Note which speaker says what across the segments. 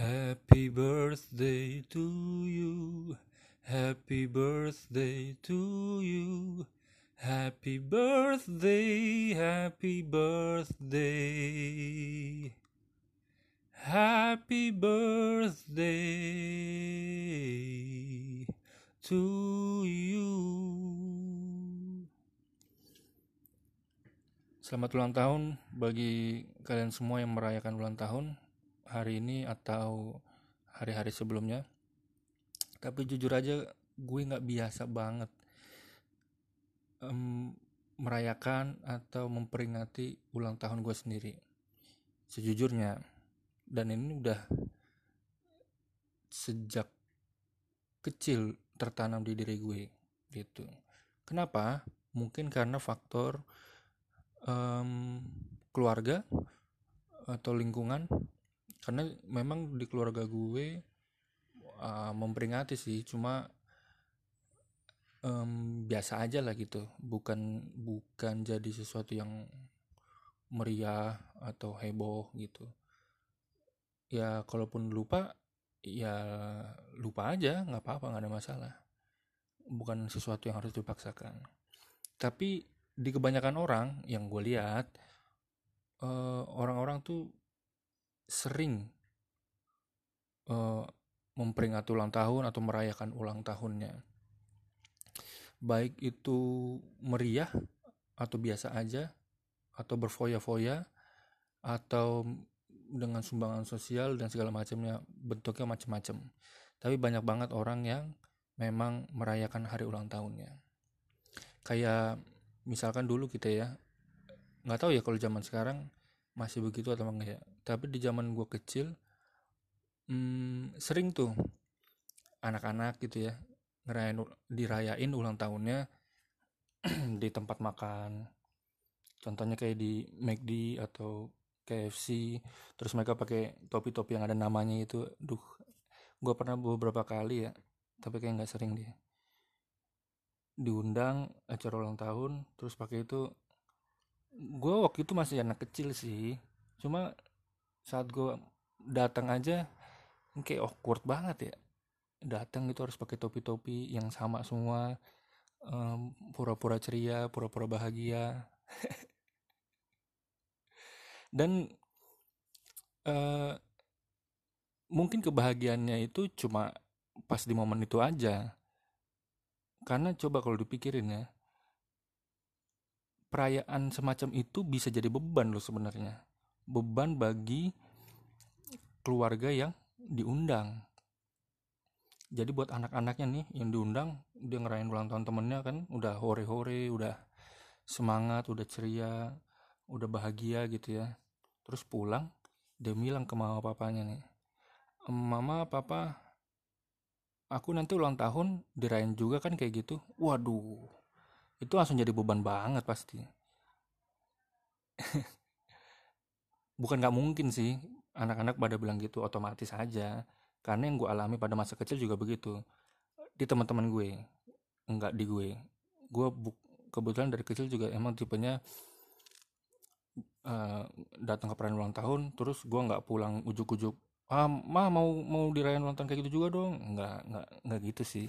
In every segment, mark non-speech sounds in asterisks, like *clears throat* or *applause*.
Speaker 1: Happy birthday to you. Happy birthday to you. Happy birthday, happy birthday. Happy birthday to you. Selamat ulang tahun bagi kalian semua yang merayakan ulang tahun hari ini atau hari-hari sebelumnya. Tapi jujur aja gue nggak biasa banget um, merayakan atau memperingati ulang tahun gue sendiri. Sejujurnya, dan ini udah sejak kecil tertanam di diri gue gitu. Kenapa? Mungkin karena faktor um, keluarga atau lingkungan. Karena memang di keluarga gue uh, memperingati sih, cuma um, biasa aja lah gitu. Bukan bukan jadi sesuatu yang meriah atau heboh gitu. Ya kalaupun lupa ya lupa aja nggak apa-apa nggak ada masalah. Bukan sesuatu yang harus dipaksakan. Tapi di kebanyakan orang yang gue lihat uh, orang-orang tuh sering uh, memperingati ulang tahun atau merayakan ulang tahunnya. Baik itu meriah atau biasa aja atau berfoya-foya atau dengan sumbangan sosial dan segala macamnya bentuknya macam-macam. Tapi banyak banget orang yang memang merayakan hari ulang tahunnya. Kayak misalkan dulu kita ya nggak tahu ya kalau zaman sekarang masih begitu atau enggak ya tapi di zaman gue kecil hmm, sering tuh anak-anak gitu ya ngerayain dirayain ulang tahunnya *clears throat* di tempat makan. Contohnya kayak di McD atau KFC terus mereka pakai topi-topi yang ada namanya itu. Duh gue pernah beberapa kali ya tapi kayak nggak sering dia diundang acara ulang tahun terus pakai itu. Gue waktu itu masih anak kecil sih cuma saat gue datang aja kayak awkward banget ya. Datang itu harus pakai topi-topi yang sama semua um, pura-pura ceria pura-pura bahagia. *laughs* Dan uh, mungkin kebahagiaannya itu cuma pas di momen itu aja. Karena coba kalau dipikirin ya perayaan semacam itu bisa jadi beban loh sebenarnya beban bagi keluarga yang diundang. Jadi buat anak-anaknya nih yang diundang dia ngerayain ulang tahun temennya kan udah hore-hore udah semangat udah ceria udah bahagia gitu ya. Terus pulang dia bilang ke mama papanya nih mama papa aku nanti ulang tahun dirayain juga kan kayak gitu? Waduh itu langsung jadi beban banget pasti *laughs* bukan nggak mungkin sih anak-anak pada bilang gitu otomatis aja. Karena yang gue alami pada masa kecil juga begitu. Di teman-teman gue enggak di gue. Gue kebetulan dari kecil juga emang tipenya uh, datang ke perayaan ulang tahun terus gue nggak pulang ujuk-ujuk ah mah mau mau dirayain ulang tahun kayak gitu juga dong. Nggak nggak nggak gitu sih.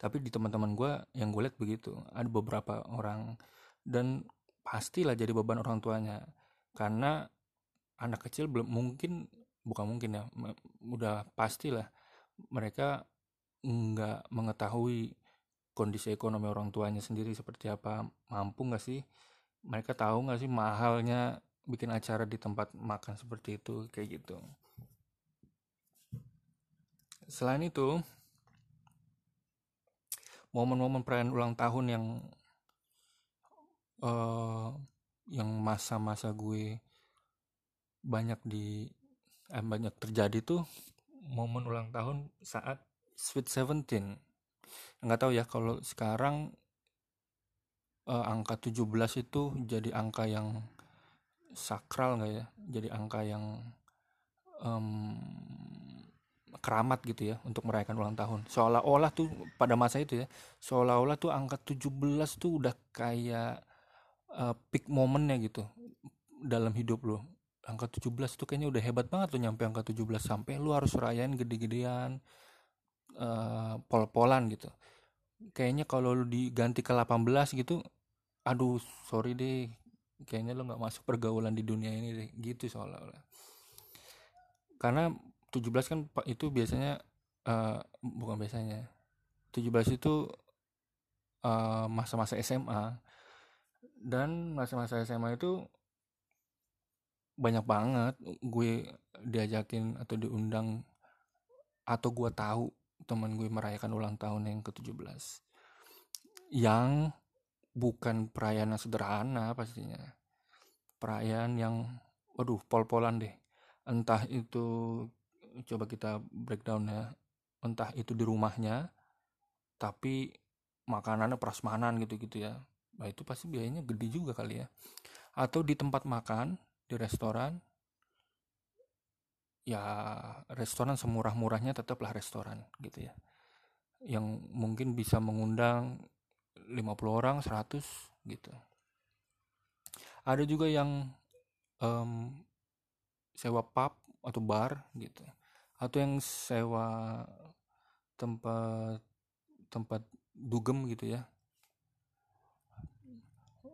Speaker 1: Tapi di teman-teman gue yang gue lihat begitu ada beberapa orang dan pastilah jadi beban orang tuanya karena anak kecil belum mungkin bukan mungkin ya udah pastilah mereka nggak mengetahui kondisi ekonomi orang tuanya sendiri seperti apa. Mampu nggak sih? Mereka tahu nggak sih mahalnya bikin acara di tempat makan seperti itu kayak gitu. Selain itu momen-momen perayaan ulang tahun yang uh, yang masa-masa gue banyak di eh, banyak terjadi tuh momen ulang tahun saat Sweet Seventeen. Nggak tahu ya kalau sekarang eh, angka 17 itu jadi angka yang sakral nggak ya? Jadi angka yang um, keramat gitu ya untuk merayakan ulang tahun. Seolah-olah tuh pada masa itu ya seolah-olah tuh angka 17 tuh udah kayak uh, peak momennya gitu dalam hidup lo angka 17 tuh kayaknya udah hebat banget tuh nyampe angka 17 sampai lu harus rayain gede-gedean uh, pol-polan gitu. Kayaknya kalau lu diganti ke 18 gitu aduh sorry deh kayaknya lu nggak masuk pergaulan di dunia ini deh gitu soalnya karena 17 kan itu biasanya uh, bukan biasanya 17 itu masa masa-masa SMA dan masa-masa SMA itu banyak banget. Gue diajakin atau diundang atau gue tahu teman gue merayakan ulang tahun yang ke-17 yang bukan perayaan yang sederhana pastinya. Perayaan yang waduh pol-polan deh. Entah itu coba kita breakdown ya. Entah itu di rumahnya tapi makanannya prasmanan gitu-gitu ya nah itu pasti biayanya gede juga kali ya. Atau di tempat makan di restoran ya restoran semurah-murahnya tetaplah restoran gitu ya. Yang mungkin bisa mengundang 50 orang 100 gitu. Ada juga yang um, sewa pub atau bar gitu. Atau yang sewa tempat tempat dugem gitu ya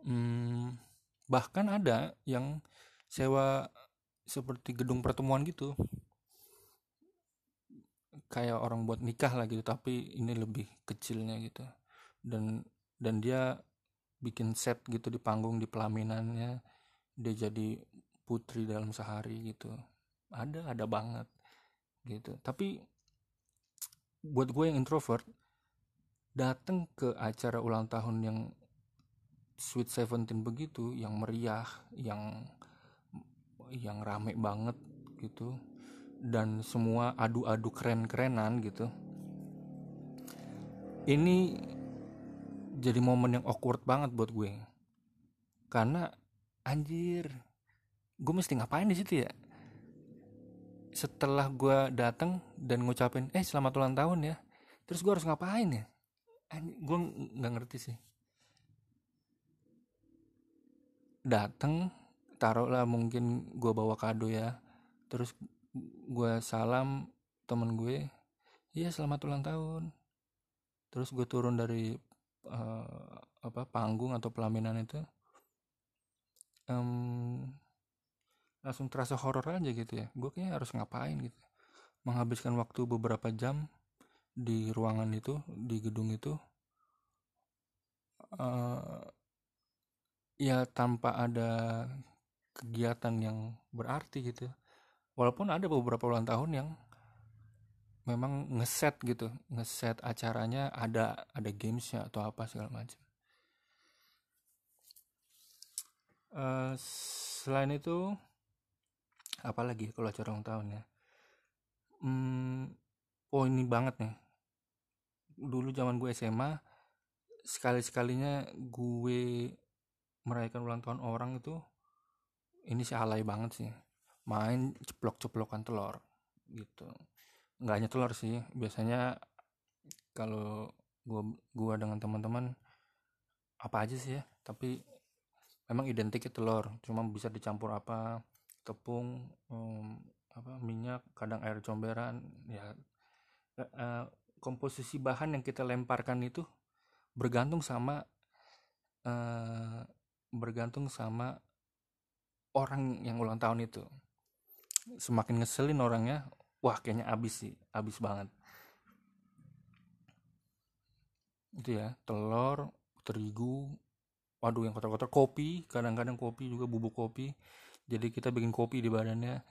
Speaker 1: hmm, bahkan ada yang sewa seperti gedung pertemuan gitu. Kayak orang buat nikah lah gitu tapi ini lebih kecilnya gitu. Dan dan dia bikin set gitu di panggung di pelaminannya. Dia jadi putri dalam sehari gitu. Ada ada banget gitu. Tapi buat gue yang introvert datang ke acara ulang tahun yang Sweet Seventeen begitu yang meriah yang yang rame banget gitu. Dan semua adu-adu keren-kerenan gitu. Ini jadi momen yang awkward banget buat gue. Karena anjir gue mesti ngapain di situ ya? Setelah gue datang dan ngucapin eh selamat ulang tahun ya. Terus gue harus ngapain ya? Gue nggak ngerti sih datang taruhlah mungkin gue bawa kado ya. Terus gue salam temen gue iya selamat ulang tahun. Terus gue turun dari uh, apa panggung atau pelaminan itu um, langsung terasa horor aja gitu ya. Gue kayaknya harus ngapain gitu. Menghabiskan waktu beberapa jam di ruangan itu di gedung itu uh, ya tanpa ada kegiatan yang berarti gitu. Walaupun ada beberapa ulang tahun yang memang ngeset gitu ngeset acaranya ada ada gamesnya atau apa segala macam. Uh, selain itu apalagi kalau acara ulang tahun ya? Hmm, oh ini banget nih. Dulu zaman gue SMA sekali sekalinya gue merayakan ulang tahun orang itu ini sih alay banget sih. Main ceplok-ceplokan telur gitu. Nggak hanya telur sih biasanya kalau gua gua dengan teman-teman apa aja sih ya tapi memang identiknya telur. Cuma bisa dicampur apa tepung um, apa minyak kadang air comberan ya uh, komposisi bahan yang kita lemparkan itu bergantung sama uh, bergantung sama orang yang ulang tahun itu. Semakin ngeselin orangnya wah kayaknya abis sih abis banget. Itu ya telur terigu waduh yang kotor-kotor kopi kadang-kadang kopi juga bubuk kopi. Jadi kita bikin kopi di badannya. *laughs*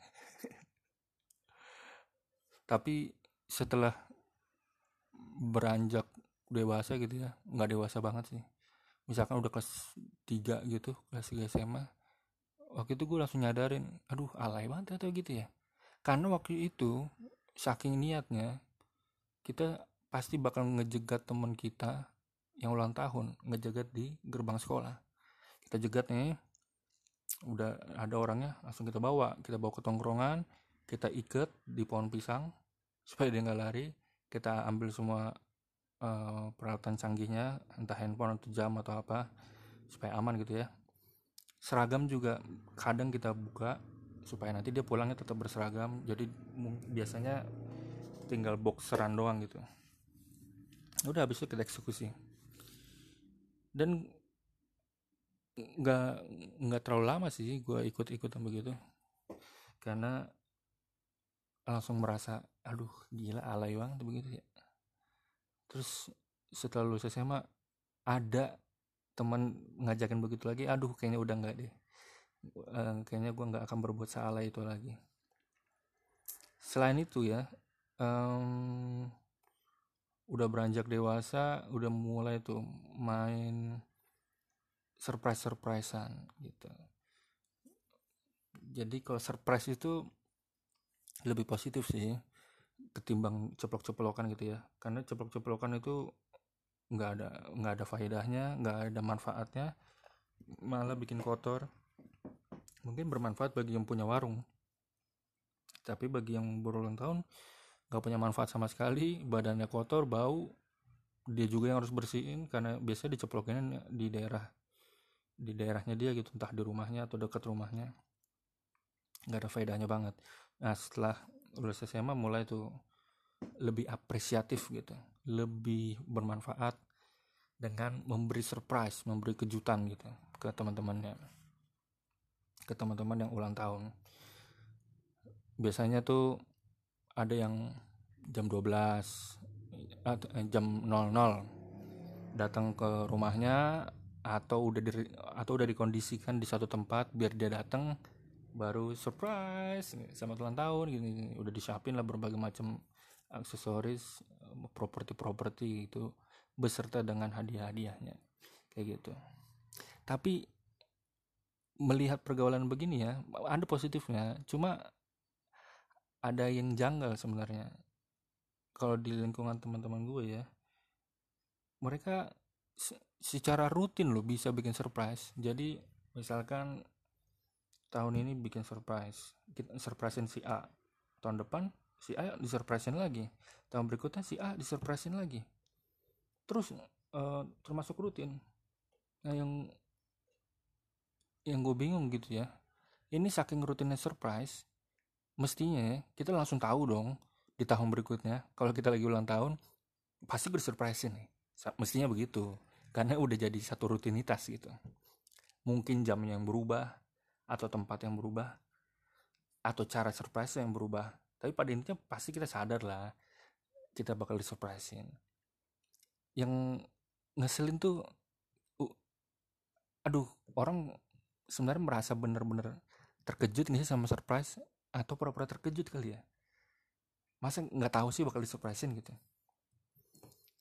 Speaker 1: Tapi setelah beranjak dewasa gitu ya nggak dewasa banget sih misalkan udah kelas 3 gitu kelas 3 SMA waktu itu gue langsung nyadarin aduh alay banget atau gitu ya. Karena waktu itu saking niatnya kita pasti bakal ngejegat temen kita yang ulang tahun ngejegat di gerbang sekolah. Kita jegat nih udah ada orangnya langsung kita bawa. Kita bawa ke tongkrongan kita ikat di pohon pisang supaya dia nggak lari. Kita ambil semua uh, peralatan canggihnya entah handphone atau jam atau apa supaya aman gitu ya. Seragam juga kadang kita buka supaya nanti dia pulangnya tetap berseragam. Jadi biasanya tinggal boxeran doang gitu. Udah habis itu kita eksekusi. Dan nggak nggak terlalu lama sih gue ikut-ikut begitu. Karena langsung merasa aduh gila alay banget begitu ya terus setelah lulus SMA ada teman ngajakin begitu lagi aduh kayaknya udah nggak deh. Uh, kayaknya gue nggak akan berbuat salah itu lagi. Selain itu ya um, udah beranjak dewasa udah mulai tuh main surprise surprisean gitu. Jadi kalau surprise itu lebih positif sih ketimbang ceplok-ceplokan gitu ya. Karena ceplok-ceplokan itu nggak ada nggak ada faedahnya nggak ada manfaatnya malah bikin kotor. Mungkin bermanfaat bagi yang punya warung. Tapi bagi yang berulang tahun nggak punya manfaat sama sekali badannya kotor bau dia juga yang harus bersihin karena biasanya diceplokin di daerah di daerahnya dia gitu entah di rumahnya atau dekat rumahnya. Nggak ada faedahnya banget. Nah setelah lulus SMA mulai tuh lebih apresiatif gitu lebih bermanfaat dengan memberi surprise memberi kejutan gitu ke teman-temannya ke teman-teman yang ulang tahun. Biasanya tuh ada yang jam 12 eh, jam 00 datang ke rumahnya atau udah di, atau udah dikondisikan di satu tempat biar dia datang baru surprise sama ulang tahun gini, udah disiapin lah berbagai macam aksesoris properti-properti itu beserta dengan hadiah-hadiahnya kayak gitu. Tapi melihat pergaulan begini ya ada positifnya. Cuma ada yang janggal sebenarnya. Kalau di lingkungan teman-teman gue ya mereka secara rutin loh bisa bikin surprise. Jadi misalkan tahun ini bikin surprise. Kita surprisein si A. Tahun depan si A disurprisein lagi. Tahun berikutnya si A disurprisein lagi. Terus uh, termasuk rutin. Nah yang yang gue bingung gitu ya. Ini saking rutinnya surprise mestinya kita langsung tahu dong di tahun berikutnya. Kalau kita lagi ulang tahun pasti gue surprise nih. Mestinya begitu. Karena udah jadi satu rutinitas gitu. Mungkin jamnya yang berubah atau tempat yang berubah atau cara surprise yang berubah. Tapi pada intinya pasti kita sadar lah kita bakal disurprisein. Yang ngeselin tuh uh, aduh orang sebenarnya merasa bener-bener terkejut nih sama surprise? Atau pura-pura terkejut kali ya? Masa nggak tahu sih bakal disurprisein gitu?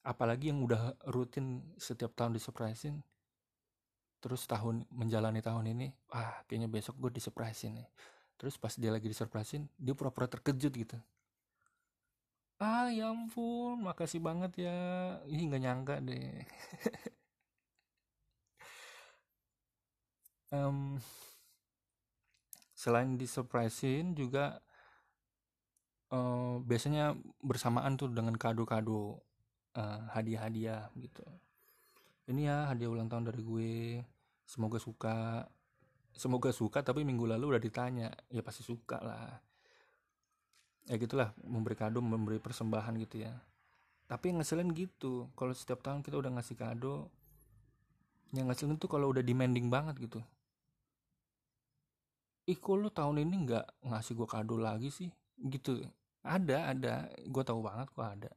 Speaker 1: Apalagi yang udah rutin setiap tahun disurprisein terus tahun menjalani tahun ini ah kayaknya besok gue disurprisein nih. Terus pas dia lagi disurprisein dia pura-pura terkejut gitu. Ah ya ampun makasih banget ya. Ih nggak nyangka deh. *laughs* Um, selain disurprisein juga uh, biasanya bersamaan tuh dengan kado-kado uh, hadiah-hadiah gitu. Ini ya hadiah ulang tahun dari gue semoga suka. Semoga suka tapi minggu lalu udah ditanya. Ya pasti suka lah. Ya gitulah memberi kado memberi persembahan gitu ya. Tapi yang ngeselin gitu kalau setiap tahun kita udah ngasih kado yang ngeselin tuh kalau udah demanding banget gitu. Ih kok lu tahun ini nggak ngasih gue kado lagi sih? Gitu. Ada ada. Gue tahu banget kok ada.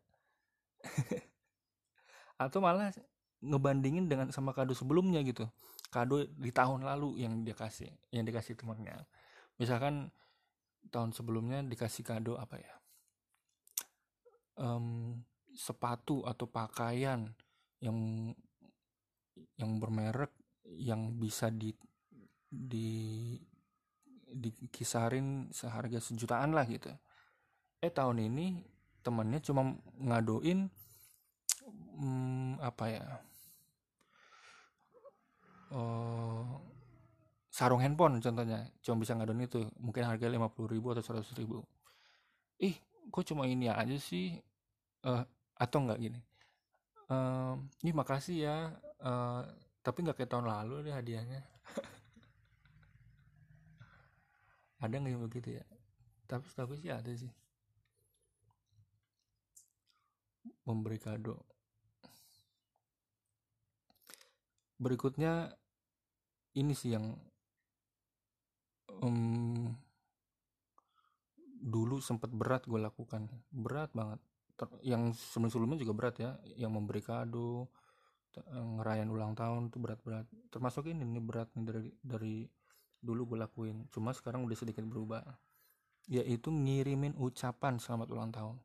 Speaker 1: *laughs* Atau malah ngebandingin dengan sama kado sebelumnya gitu kado di tahun lalu yang dia kasih yang dikasih temennya. Misalkan tahun sebelumnya dikasih kado apa ya? Um, sepatu atau pakaian yang yang bermerek yang bisa di di dikisarin seharga sejutaan lah gitu. Eh tahun ini temennya cuma ngadoin hmm, apa ya oh, sarung handphone contohnya cuma bisa ngadoin itu mungkin harga lima puluh ribu atau seratus ribu. Ih kok cuma ini aja sih? Uh, atau enggak gini? Uh, ih makasih ya. Uh, tapi nggak kayak tahun lalu deh hadiahnya. *laughs* Ada nggak yang begitu ya? Tapi setahu sih ada sih. Memberi kado. Berikutnya ini sih yang um, dulu sempat berat gue lakukan. Berat banget. Yang sebelum-sebelumnya juga berat ya. Yang memberi kado ngerayain ulang tahun tuh berat-berat. Termasuk ini nih berat nih dari dari dulu gue lakuin. Cuma sekarang udah sedikit berubah. Yaitu ngirimin ucapan selamat ulang tahun.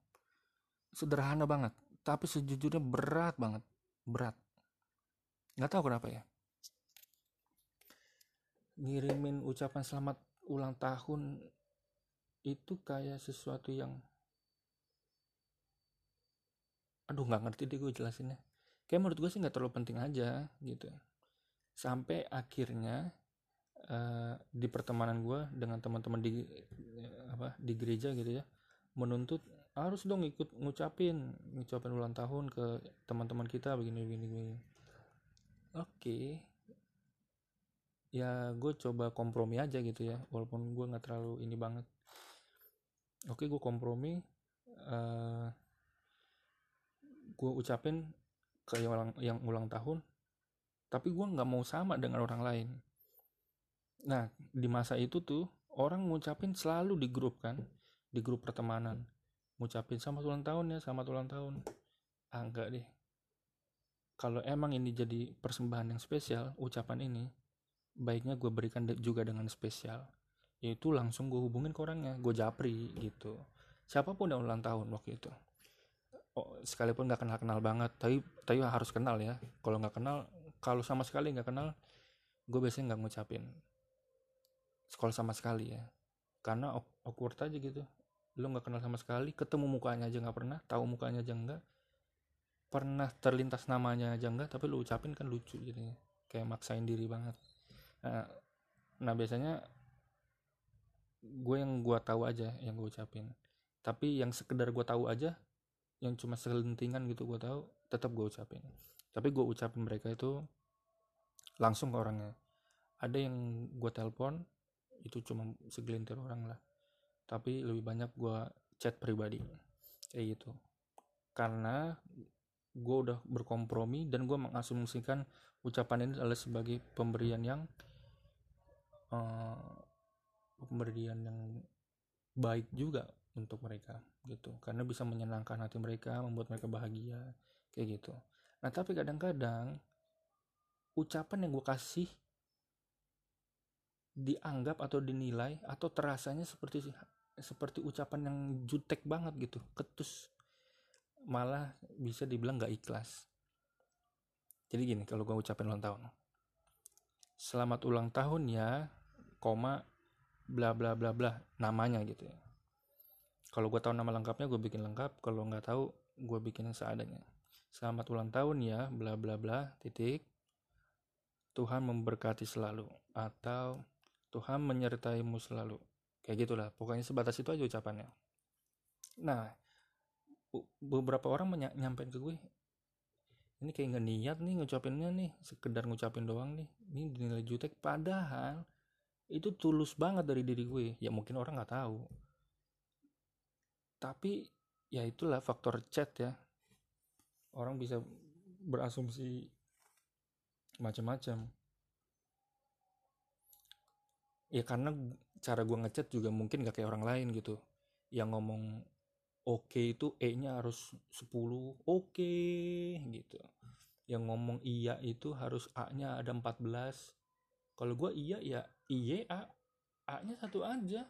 Speaker 1: Sederhana banget tapi sejujurnya berat banget. Berat. Nggak tahu kenapa ya ngirimin ucapan selamat ulang tahun itu kayak sesuatu yang aduh nggak ngerti deh gue jelasinnya. Kayak menurut gue sih nggak terlalu penting aja gitu. Sampai akhirnya uh, di pertemanan gue dengan teman-teman di apa di gereja gitu ya menuntut harus dong ikut ngucapin ngucapin ulang tahun ke teman-teman kita begini begini begini. Oke. okay. Ya gue coba kompromi aja gitu ya walaupun gue nggak terlalu ini banget. Oke gue kompromi uh, gue ucapin ke yang ulang, yang ulang tahun tapi gue nggak mau sama dengan orang lain. Nah di masa itu tuh orang ngucapin selalu di grup kan di grup pertemanan. Ngucapin selamat ulang tahun ya selamat ulang tahun. Ah enggak deh. Kalau emang ini jadi persembahan yang spesial ucapan ini baiknya gue berikan juga dengan spesial. Yaitu langsung gue hubungin ke orangnya gue japri gitu. Siapa pun yang ulang tahun waktu itu. Oh, sekalipun nggak kenal kenal banget tapi tapi harus kenal ya. Kalau nggak kenal kalau sama sekali nggak kenal gue biasanya nggak ngucapin. Sekolah sama sekali ya. Karena awkward aja gitu. Lo nggak kenal sama sekali ketemu mukanya aja nggak pernah tahu mukanya aja nggak pernah terlintas namanya aja nggak tapi lo ucapin kan lucu jadi kayak maksain diri banget nah, nah biasanya gue yang gue tahu aja yang gue ucapin. Tapi yang sekedar gue tahu aja yang cuma selentingan gitu gue tahu tetap gue ucapin. Tapi gue ucapin mereka itu langsung ke orangnya. Ada yang gue telepon itu cuma segelintir orang lah. Tapi lebih banyak gue chat pribadi kayak gitu. Karena gue udah berkompromi dan gue mengasumsikan ucapan ini adalah sebagai pemberian yang uh, pemberian yang baik juga untuk mereka gitu. Karena bisa menyenangkan hati mereka membuat mereka bahagia kayak gitu. Nah tapi kadang-kadang ucapan yang gue kasih dianggap atau dinilai atau terasanya seperti seperti ucapan yang jutek banget gitu ketus. Malah bisa dibilang gak ikhlas. Jadi gini kalau gue ucapin ulang tahun. Selamat ulang tahun ya koma bla bla bla bla namanya gitu ya. Kalau gue tahu nama lengkapnya gue bikin lengkap. Kalau nggak tahu gue bikin yang seadanya. Selamat ulang tahun ya bla bla bla titik. Tuhan memberkati selalu atau Tuhan menyertaimu selalu. Kayak gitulah pokoknya sebatas itu aja ucapannya. Nah beberapa orang menyampaikan ke gue ini kayak nggak niat nih ngucapinnya nih sekedar ngucapin doang nih. Ini dinilai jutek. Padahal itu tulus banget dari diri gue. Ya mungkin orang nggak tahu. Tapi ya itulah faktor chat ya. Orang bisa berasumsi macam-macam. Ya karena cara gue ngechat juga mungkin gak kayak orang lain gitu. Yang ngomong oke okay itu e nya harus 10 oke okay, gitu. Yang ngomong iya itu harus a nya ada 14 kalau gue iya ya iya a. A nya satu aja.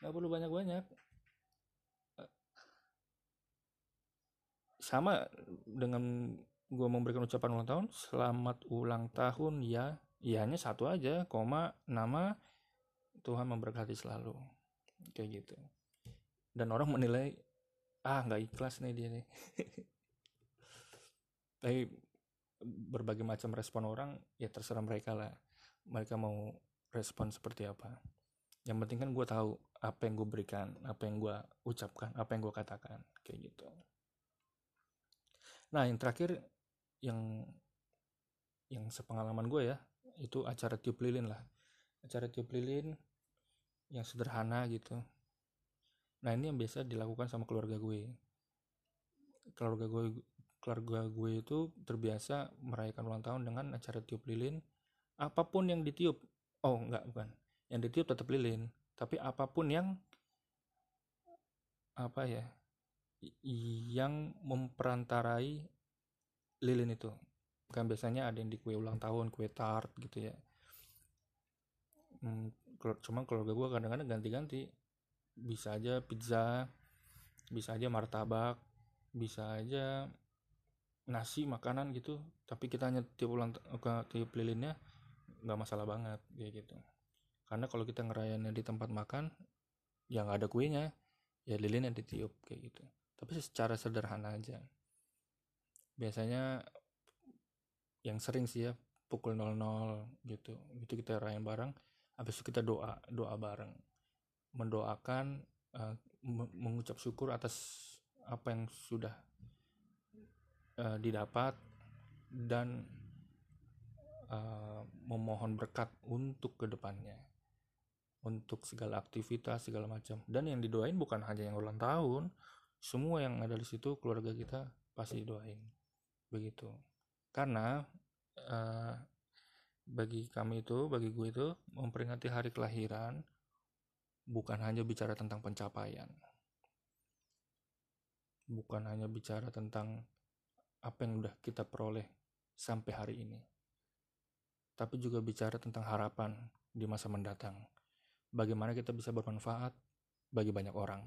Speaker 1: Nggak perlu banyak-banyak. Sama dengan gue memberikan ucapan ulang tahun selamat ulang tahun ya. Ianya satu aja koma nama Tuhan memberkati selalu. Kayak gitu. Dan orang menilai ah nggak ikhlas nih dia nih. *laughs* Tapi berbagai macam respon orang ya terserah mereka lah mereka mau respon seperti apa. Yang penting kan gue tahu apa yang gue berikan apa yang gue ucapkan apa yang gue katakan kayak gitu. Nah yang terakhir yang yang sepengalaman gue ya itu acara tiup lilin lah. Acara tiup lilin yang sederhana gitu. Nah ini yang biasa dilakukan sama keluarga gue. Keluarga gue keluarga gue itu terbiasa merayakan ulang tahun dengan acara tiup lilin apa pun yang ditiup. Oh enggak bukan. Yang ditiup tetap lilin. Tapi apa pun yang apa ya yang memperantarai lilin itu. Kan biasanya ada yang di kue ulang tahun kue tart gitu ya. Hmm, cuma keluarga gue kadang-kadang ganti-ganti. Bisa aja pizza bisa aja martabak bisa aja nasi makanan gitu. Tapi kita hanya tiup ulang tiup lilinnya nggak masalah banget kayak gitu. Karena kalau kita ngerayainnya di tempat makan yang ada kuenya. Ya lilin yang ditiup kayak gitu. Tapi secara sederhana aja. Biasanya yang sering sih ya pukul 00 gitu itu kita rayain bareng. Habis itu kita doa doa bareng. Mendoakan uh, mengucap syukur atas apa yang sudah uh, didapat dan memohon berkat untuk ke depannya untuk segala aktivitas segala macam. Dan yang didoain bukan hanya yang ulang tahun. Semua yang ada di situ keluarga kita pasti doain. Begitu. Karena uh, bagi kami itu bagi gue itu memperingati hari kelahiran bukan hanya bicara tentang pencapaian. Bukan hanya bicara tentang apa yang udah kita peroleh sampai hari ini tapi juga bicara tentang harapan di masa mendatang bagaimana kita bisa bermanfaat bagi banyak orang.